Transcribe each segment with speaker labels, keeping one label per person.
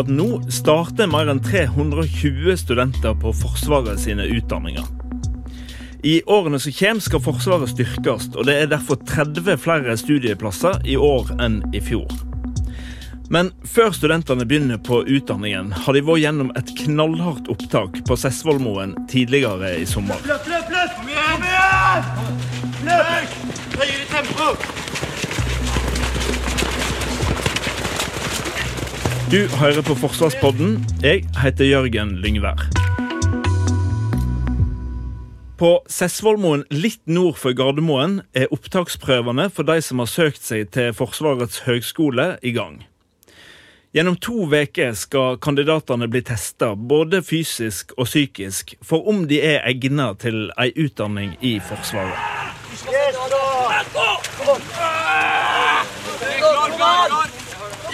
Speaker 1: Akkurat nå starter mer enn 320 studenter på Forsvaret sine utdanninger. I årene som kommer skal Forsvaret styrkes, og det er derfor 30 flere studieplasser i år enn i fjor. Men før studentene begynner på utdanningen, har de vært gjennom et knallhardt opptak på Sessvollmoen tidligere i sommer.
Speaker 2: Løp, løp, løp! Kom igjen! Kom igjen! Løp! Høyere tempo!
Speaker 1: Du hører på Forsvarspodden. Jeg heter Jørgen Lyngvær. På Sessvollmoen, litt nord for Gardermoen, er opptaksprøvene for de som har søkt seg til Forsvarets høgskole, i gang. Gjennom to uker skal kandidatene bli testa, både fysisk og psykisk, for om de er egnet til ei utdanning i Forsvaret.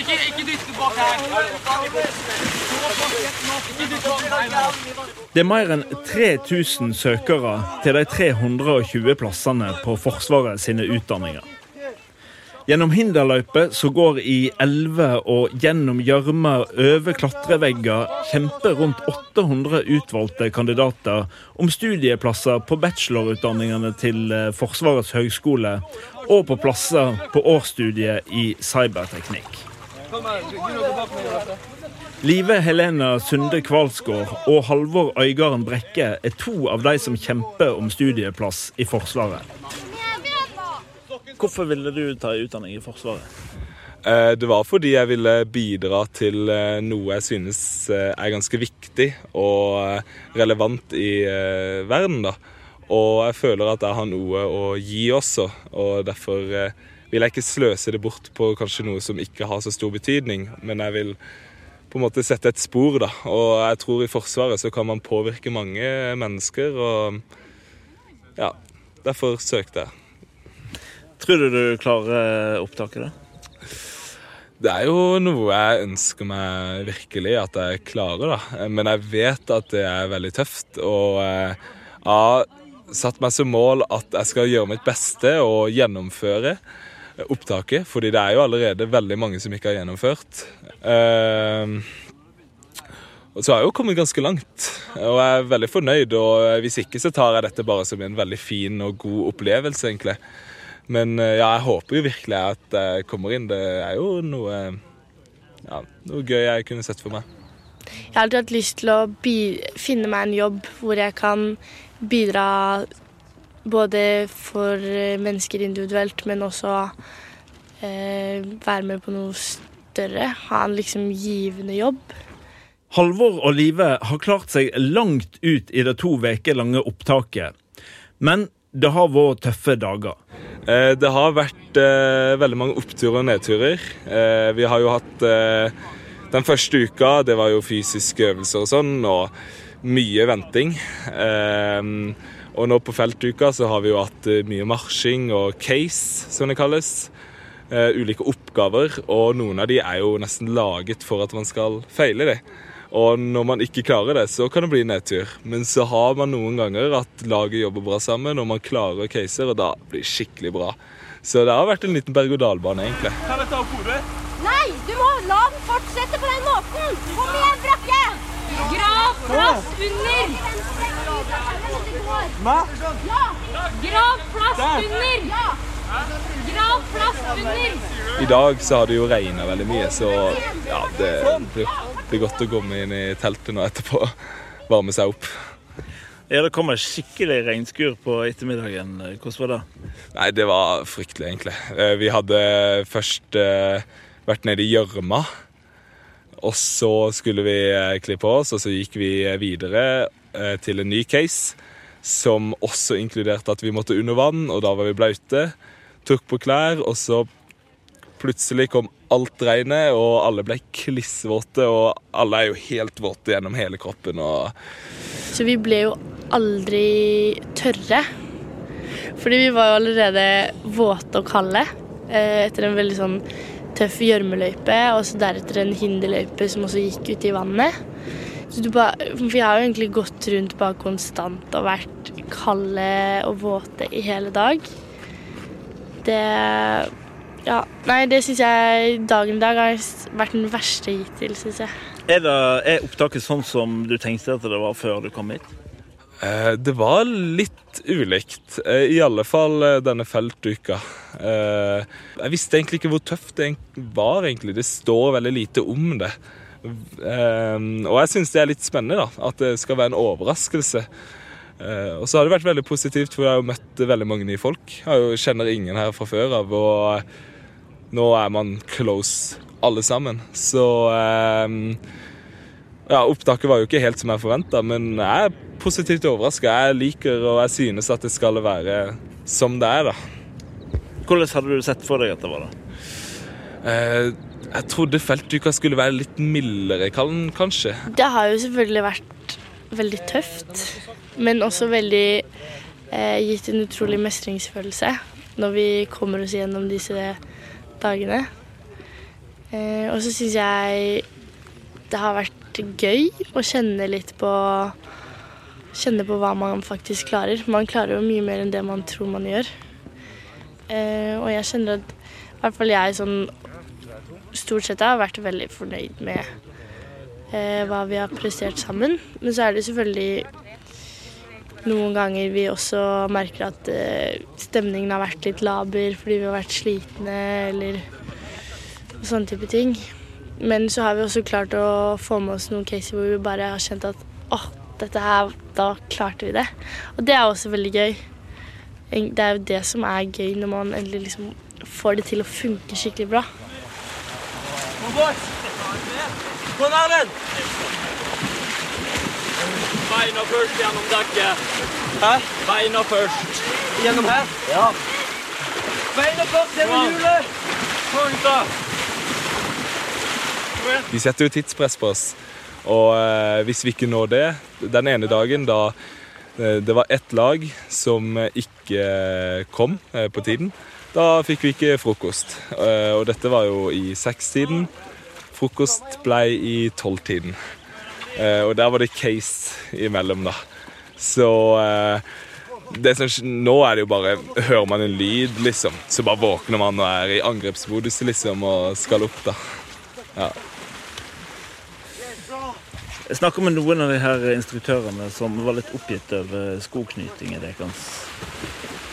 Speaker 2: Ikke, ikke dytt bak her.
Speaker 1: Det er mer enn 3000 søkere til de 320 plassene på Forsvaret sine utdanninger. Gjennom hinderløyper som går i elver og gjennom gjørme over klatrevegger, kjemper rundt 800 utvalgte kandidater om studieplasser på bachelorutdanningene til eh, Forsvarets høgskole og på plasser på årsstudiet i cyberteknikk. Live Helena Sunde Kvalsgård og Halvor Øygarden Brekke er to av de som kjemper om studieplass i Forsvaret. Hvorfor ville du ta utdanning i Forsvaret?
Speaker 3: Eh, Det var fordi jeg ville bidra til eh, noe jeg synes eh, er ganske viktig og relevant i verden. da. Og jeg føler at jeg har noe å gi også, og derfor vil jeg ikke sløse det bort på kanskje noe som ikke har så stor betydning, men jeg vil på en måte sette et spor, da. Og jeg tror i Forsvaret så kan man påvirke mange mennesker, og ja, derfor søkte jeg.
Speaker 1: Tror du du klarer opptaket? da?
Speaker 3: Det er jo noe jeg ønsker meg virkelig at jeg klarer, da. Men jeg vet at det er veldig tøft. Og eh, jeg har satt meg som mål at jeg skal gjøre mitt beste og gjennomføre opptaket. Fordi det er jo allerede veldig mange som ikke har gjennomført. Eh, og så har jeg jo kommet ganske langt, og jeg er veldig fornøyd. Og hvis ikke så tar jeg dette bare som en veldig fin og god opplevelse, egentlig. Men eh, ja, jeg håper jo virkelig at jeg kommer inn. Det er jo noe, ja, noe gøy jeg kunne sett for meg.
Speaker 4: Jeg har alltid hatt lyst til å finne meg en jobb hvor jeg kan bidra både for eh, mennesker individuelt, men også eh, være med på noe større. Ha en liksom givende jobb.
Speaker 1: Halvor og Live har klart seg langt ut i det to uker lange opptaket. Men det har vært tøffe dager.
Speaker 3: Eh, Det har vært eh, veldig mange oppturer og nedturer. Eh, vi har jo hatt eh, Den første uka, det var jo fysiske øvelser og sånn, og mye venting. Eh, og nå på feltuka så har vi jo hatt eh, mye marsjing og case, som det kalles. Uh, ulike oppgaver, og noen av de er jo nesten laget for at man skal feile de. Og når man ikke klarer det, så kan det bli nedtur. Men så har man noen ganger at laget jobber bra sammen, og man klarer caser, og da blir det skikkelig bra. Så det har vært en liten berg-og-dal-bane, egentlig.
Speaker 2: Kan jeg ta opp hodet?
Speaker 5: Nei, du må la den fortsette på den måten! Kom igjen, Brakke! Grav plass under!
Speaker 2: Hva?
Speaker 5: Grav plass under! Grav plass under!
Speaker 3: I dag så har det jo regna veldig mye, så ja, det blir, blir godt å komme inn i teltet nå etterpå varme seg opp.
Speaker 1: Ja, Det kommer skikkelig regnskur på ettermiddagen. Hvordan var det?
Speaker 3: Nei, det var fryktelig, egentlig. Eh, Vi hadde først eh, vært nede i gjørma. Og så skulle vi klippe kle på oss, og så gikk vi videre eh, til en ny case. Som også inkluderte at vi måtte under vann, og da var vi blaute. Tok på klær, og så plutselig kom alt regnet, og alle ble klissvåte. Og alle er jo helt våte gjennom hele kroppen. og
Speaker 4: Så vi ble jo aldri tørre. Fordi vi var jo allerede våte og kalde eh, etter en veldig sånn tøff gjørmeløype, og så deretter en hinderløype som også gikk ut i vannet. Så du bare, vi har jo egentlig gått rundt bare konstant og vært kalde og våte i hele dag. Det Ja, nei, det syns jeg dagen i dag har vært den verste hittil, syns jeg.
Speaker 1: Er, det, er opptaket sånn som du tenkte at det var før du kom hit?
Speaker 3: Eh, Det var litt ulikt. eh, I alle fall eh, denne feltuka. Eh, Jeg visste egentlig ikke hvor tøft det var. egentlig. Det står veldig lite om det. Og jeg syns det er litt spennende da, at det skal være en overraskelse. Og så har det vært veldig positivt, for jeg har jo møtt veldig mange nye folk. Jeg kjenner ingen her fra før av, og nå er man close alle sammen. Så ja, Opptaket var jo ikke helt som jeg forventa, men jeg er positivt overraska. Jeg liker og jeg synes at det skal være som det er, da.
Speaker 1: Hvordan hadde du sett for deg at det var? da?
Speaker 3: Eh, jeg trodde feltuka skulle være litt mildere, kanskje.
Speaker 4: Det har jo selvfølgelig vært veldig tøft, men også veldig eh, gitt en utrolig mestringsfølelse når vi kommer oss gjennom disse dagene. Eh, og så syns jeg det har vært gøy å kjenne litt på Kjenne på hva man faktisk klarer. Man klarer jo mye mer enn det man tror man gjør. Eh, og jeg kjenner at i hvert fall jeg sånn stort sett har vært veldig fornøyd med eh, hva vi har prestert sammen. Men så er det selvfølgelig noen ganger vi også merker at eh, stemningen har vært litt laber fordi vi har vært slitne eller sånne type ting. Men så har vi også klart å få med oss noen caser hvor vi bare har kjent at åh, dette her, da klarte vi det. Og det er også veldig gøy. Det er jo det som er gøy når man endelig liksom får det til å funke skikkelig bra.
Speaker 2: Kom Erlend! Beina først gjennom dekket. Hæ? Beina først. Gjennom her? Ja. Beina først gjennom hjulet. Punkt da.
Speaker 3: De setter jo tidspress på oss. Og eh, hvis vi ikke når det Den ene dagen da eh, det var ett lag som ikke kom eh, på tiden, da fikk vi ikke frokost. Og dette var jo i sekstiden. Frokost ble i tolvtiden. Og der var det case imellom, da. Så som, nå er det jo bare Hører man en lyd, liksom, så bare våkner man og er i angrepsmodus liksom, og skal opp, da. Ja.
Speaker 1: Jeg snakka med noen av de her instruktørene som var litt oppgitt over skoknyting i deres.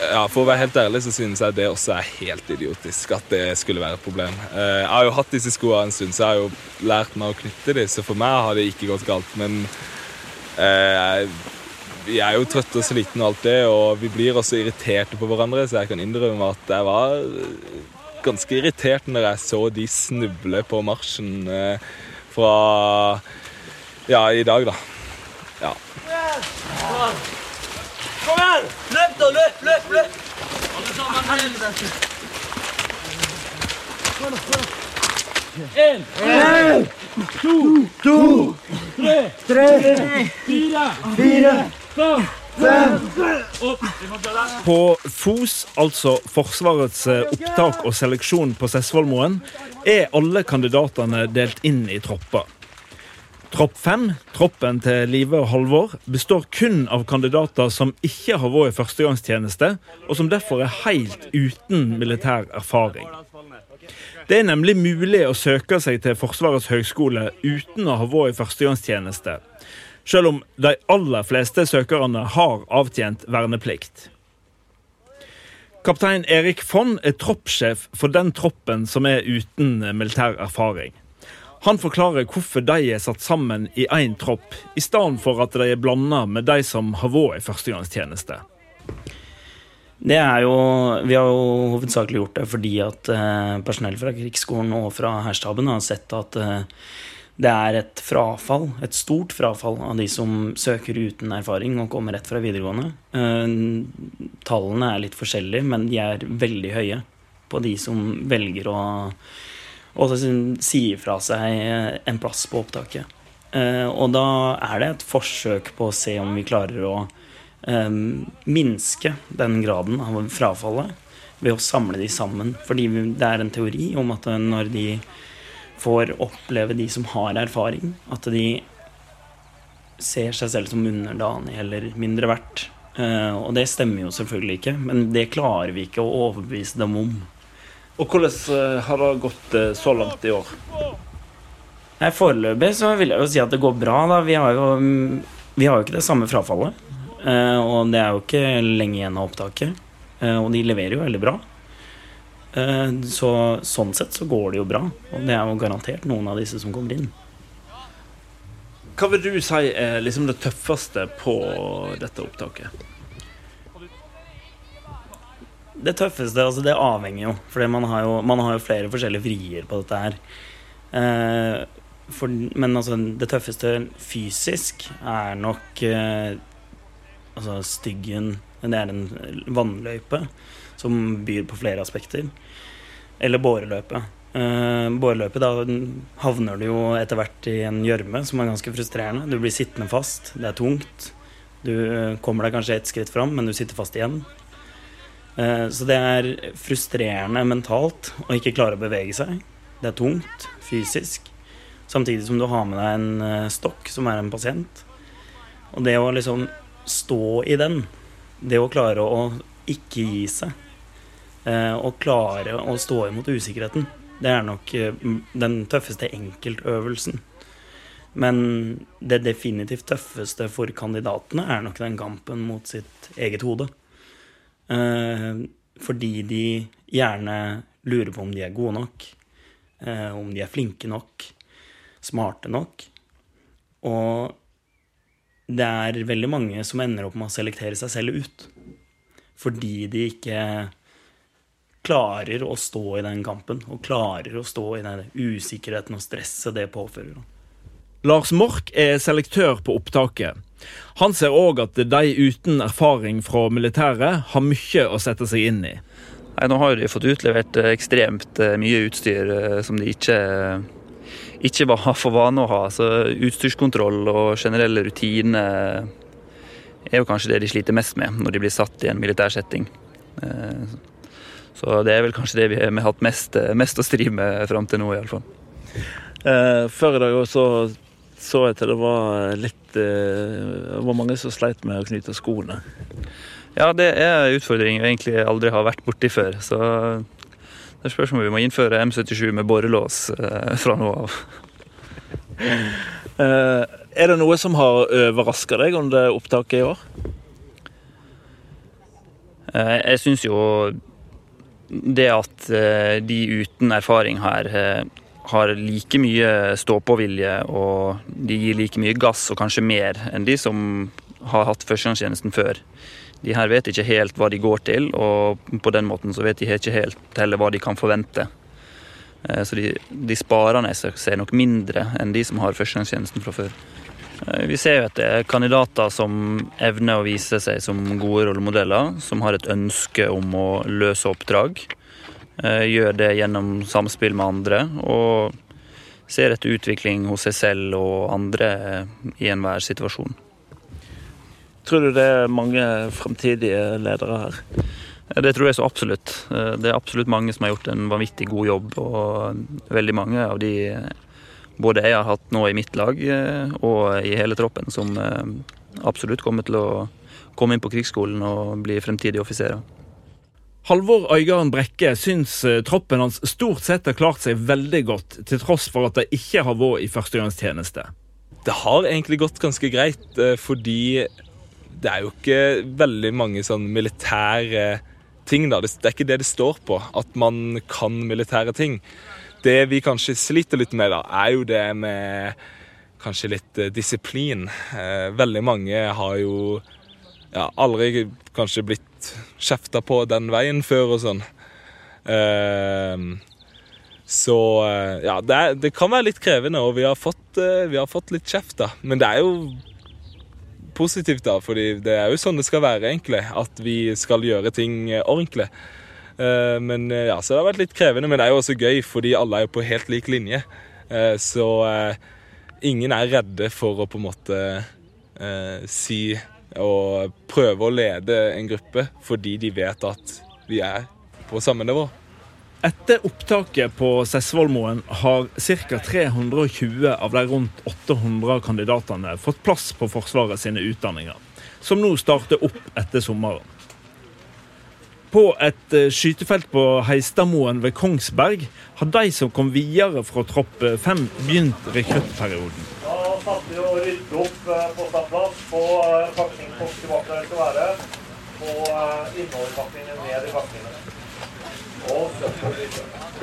Speaker 3: Ja, For å være helt ærlig så synes jeg det også er helt idiotisk at det skulle være et problem. Eh, Jeg har jo hatt disse skoene en stund, så jeg har jo lært meg å knytte dem, så for meg har det ikke gått galt. Men jeg vi er jo trøtte og slitne og alt det, og vi blir også irriterte på hverandre, så jeg kan innrømme at jeg var ganske irritert når jeg så de snuble på marsjen eh, fra ja, i dag, da. Ja.
Speaker 2: Kom igjen! Løp da, løp, løp, løp! Alle sammen. En. To. To. Tre. Tre. Fire. Fire. Fem.
Speaker 1: På FOS, altså Forsvarets eh, opptak og seleksjon på Sessvollmoen, er alle kandidatene delt inn i tropper. Tropp fem, troppen til Live og Halvor, består kun av kandidater som ikke har vært i førstegangstjeneste, og som derfor er helt uten militær erfaring. Det er nemlig mulig å søke seg til Forsvarets høgskole uten å ha vært i førstegangstjeneste, selv om de aller fleste søkerne har avtjent verneplikt. Kaptein Erik Fonn er troppssjef for den troppen som er uten militær erfaring. Han forklarer hvorfor de er satt sammen i én tropp, i stedet for at de er blanda med de som har vært i førstegangstjeneste.
Speaker 6: Det er jo, Vi har jo hovedsakelig gjort det fordi at eh, personell fra krigsskolen og fra hærstaben har sett at eh, det er et frafall, et stort frafall av de som søker uten erfaring og kommer rett fra videregående. Eh, tallene er litt forskjellige, men de er veldig høye på de som velger å, å sier fra seg en plass på opptaket. Eh, og da er det et forsøk på å se om vi klarer å eh, minske den graden av frafallet ved å samle de sammen. Fordi det er en teori om at når de får oppleve de som har erfaring, at de ser seg selv som underdanig eller mindre verdt. Og det stemmer jo selvfølgelig ikke, men det klarer vi ikke å overbevise dem om.
Speaker 1: Og hvordan uh, har det gått uh, så langt i år?
Speaker 6: Nei, Foreløpig så vil jeg jo si at det går bra. da. Vi har jo, vi har jo ikke det samme frafallet. og det er jo ikke lenge igjen av opptaket. og de leverer jo veldig bra. så sånn sett så går det jo bra. Og det er jo garantert noen av disse som kommer inn.
Speaker 1: Hva vil du si er liksom det tøffeste på dette opptaket?
Speaker 6: Det tøffeste, altså det avhenger jo. For man, man, har jo flere forskjellige vrier på dette her. Eh, for, men altså, det tøffeste fysisk er nok eh, Altså Styggen Det er en vannløype som byr på flere aspekter. Eller båreløype. Uh, båreløype, da havner du jo etter hvert i en gjørme som er ganske frustrerende. Du blir sittende fast, det er tungt. Du uh, kommer deg kanskje ett skritt fram, men du sitter fast igjen. Uh, så det er frustrerende mentalt å ikke klare å bevege seg. Det er tungt fysisk. Samtidig som du har med deg en stokk som er en pasient. Og det å liksom stå i den, det å klare å ikke gi seg, og klare å stå imot usikkerheten det er nok eh, den tøffeste enkeltøvelsen. Men det definitivt tøffeste for kandidatene er nok den kampen mot sitt eget hode. Eh, fordi de gjerne lurer på om de er gode nok, eh, om de er flinke nok, smarte nok. Og det er veldig mange som ender opp med å selektere seg selv ut. Fordi de ikke klarer å stå i den kampen, og klarer å stå i den usikkerheten og stresset det påfører.
Speaker 1: Lars Mork er selektør på opptaket. Han ser òg at de uten erfaring fra militæret har mye å sette seg inn i.
Speaker 7: Nei, nå har de fått utlevert eh, ekstremt eh, mye utstyr eh, som de ikke, ikke var for vane å ha. Så utstyrskontroll og generelle rutiner er jo kanskje det de sliter mest med når de blir satt i en militær setting. Så det er vel kanskje det vi har hatt mest, mest å stri med fram til nå, iallfall.
Speaker 1: Eh, før i dag så, så jeg til det var litt eh, Det var mange som sleit med å knyte skoene.
Speaker 7: Ja, det er en utfordring jeg egentlig aldri har vært borti før. Så det spørs om vi må innføre M77 med borrelås eh, fra nå av.
Speaker 1: eh, er det noe som har overraska deg under opptaket i år?
Speaker 7: Jeg syns jo det at de uten erfaring her har like mye stå-på-vilje og de gir like mye gass og kanskje mer enn de som har hatt førstegangstjenesten før. De her vet ikke helt hva de går til, og på den måten så vet de ikke helt heller hva de kan forvente. Eh, så de, de sparer ser nok mindre enn de som har førstegangstjenesten fra før. Vi ser jo at det er kandidater som evner å vise seg som gode rollemodeller, som har et ønske om å løse oppdrag. Eh, gjør det gjennom samspill med andre, og ser etter utvikling hos seg selv og andre i enhver situasjon.
Speaker 1: Tror du det er mange fremtidige ledere her?
Speaker 7: Det tror jeg så absolutt. Eh, det er absolutt mange som har gjort en vanvittig god jobb, og veldig mange av de både jeg har hatt nå i mitt lag eh, og i hele troppen, som eh, absolutt kommer til å komme inn på krigsskolen og bli fremtidige offiserer.
Speaker 1: Halvor Øygarden Brekke syns eh, troppen hans stort sett har klart seg veldig godt, til tross for at de ikke har vært i førstegangstjeneste.
Speaker 3: Det har egentlig gått ganske greit, fordi det er jo ikke veldig mange sånn militære ting, da. Det er ikke det det står på, at man kan militære ting. Det vi kanskje sliter litt med, da, er jo det med kanskje litt eh, disiplin. Eh, veldig mange har jo ja, aldri kanskje blitt kjefta på den veien før og sånn. Eh, så ja, det, er, det, kan være litt krevende, og vi har fått, vi har fått litt kjeft, da. Men det er jo positivt, da, fordi det er jo sånn det skal være, egentlig. At vi skal gjøre ting ordentlig. Eh, men eh, ja, Så det har vært litt krevende, men det er jo også gøy, fordi alle er jo på helt lik linje. Eh, så eh, ingen er redde for å på en måte eh, si og prøve å lede en gruppe, fordi de vet at vi er på samme nivå.
Speaker 1: Etter opptaket på Sessvollmoen har ca. 320 av de rundt 800 kandidatene fått plass på Forsvaret sine utdanninger, som nå starter opp etter sommeren. På et eh, skytefelt på Heistadmoen ved Kongsberg har de som kom videre fra tropp 5, begynt rekruttperioden.
Speaker 8: Satte vi å rydde opp på på plass på pakningspost tilbake der det skal være. På innoverpakningen ned i pakningen. Og søppel i kjøkkenet.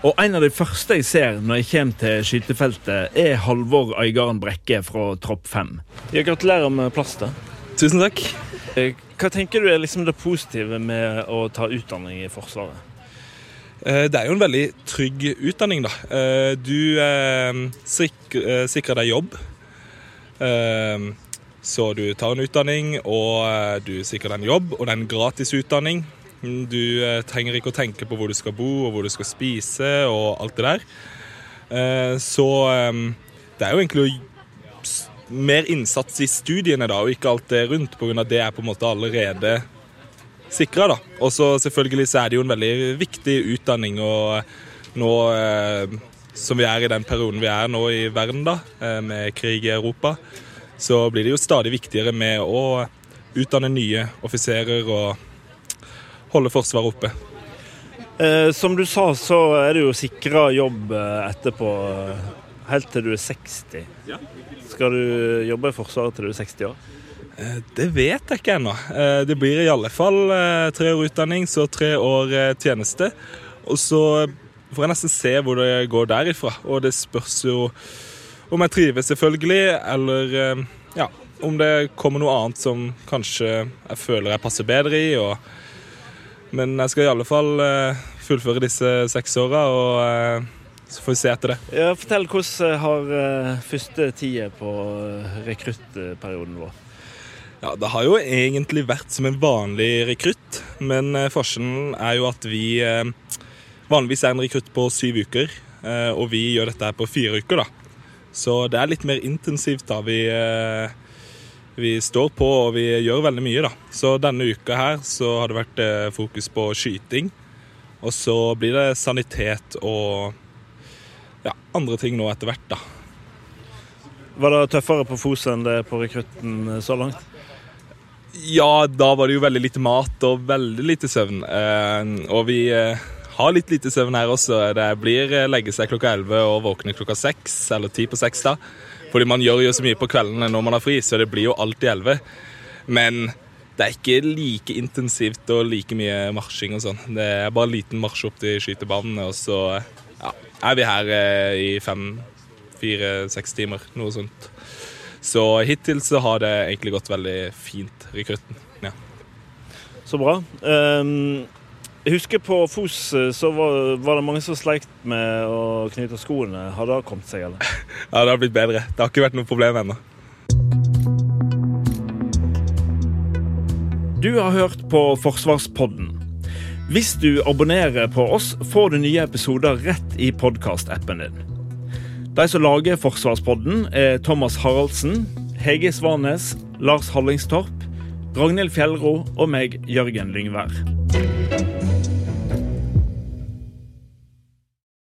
Speaker 1: Og en av de første jeg ser når jeg kommer til skytefeltet, er Halvor Øygarden Brekke fra tropp 5. Jeg gratulerer med plass. da.
Speaker 3: Tusen takk.
Speaker 1: Eh, Hva tenker du er liksom det positive med å ta utdanning i Forsvaret?
Speaker 3: Eh, Det er jo en veldig trygg utdanning, da. Eh, Du sik sikrer deg jobb. Så du tar en utdanning, og du sikrer deg en jobb, og det er en gratis utdanning. Du eh, trenger ikke å tenke på hvor du skal bo, og hvor du skal spise, og alt det der. Så det er jo egentlig å mer innsats i studiene, da, og ikke alt det rundt, av det er på en måte allerede sikra, da. Og så selvfølgelig så er det jo en veldig viktig utdanning, og nå eh, som vi er i den perioden vi er nå i verden, da, eh, med krig i Europa, så blir det jo stadig viktigere med å utdanne nye offiserer og holde Forsvaret oppe.
Speaker 1: Eh, som du sa, så er det jo sikra jobb eh, etterpå, eh, helt til du er 60. Skal du jobbe i Forsvaret til du er 60 år?
Speaker 3: Eh, Det vet jeg ikke ennå. Eh, Det blir i alle fall eh, tre år utdanning, så tre år tjeneste. Og så får jeg nesten se hvor det går derifra. Og det spørs jo om jeg trives, selvfølgelig, eller ja, om det kommer noe annet som kanskje jeg føler jeg passer bedre i. Og, men jeg skal i alle fall fullføre disse seks åra, og så får vi se etter det.
Speaker 1: Ja, fortell hvordan har eh, første tida på eh, rekruttperioden vår?
Speaker 3: Ja, Det har jo egentlig vært som en vanlig rekrutt, men eh, forskjellen er jo at vi vanligvis er en rekrutt på syv uker, og vi gjør dette her på fire uker. da. Så det er litt mer intensivt. da. Vi, vi står på og vi gjør veldig mye. da. Så denne uka her så har det vært fokus på skyting, og så blir det sanitet og ja, andre ting nå etter hvert. da.
Speaker 1: Var det tøffere på FOS enn det på rekrutten eh, så langt?
Speaker 3: Ja, da var det jo veldig lite mat og veldig lite søvn. Eh, og vi eh, har litt lite søvn her også. Det blir legge seg klokka 11 og våkne klokka 6, eller 10 på 6 da. Fordi man gjør jo så mye på kveldene når man har fri, så det blir jo alltid 11. Men det er ikke like intensivt og like mye marsjing og sånn. Det er bare en liten marsj opp til skytebanene, og så ja, er vi her eh, i fem, fire, seks timer, noe sånt. Så hittil så har det egentlig gått veldig fint, rekrutten. Ja.
Speaker 1: Så bra. Um jeg husker på FOS eh, så var, var det mange som sleit med å knyte skoene. Har det kommet seg, eller?
Speaker 3: Ja, det har blitt bedre. Det har ikke vært noe problem ennå.
Speaker 1: Du har hørt på Forsvarspodden. Hvis du abonnerer på oss, får du nye episoder rett i podkastappen din. De som lager Forsvarspodden, er Thomas Haraldsen, Hege Svanes, Lars Hallingstorp, Ragnhild Fjellro og meg, Jørgen Lyngvær.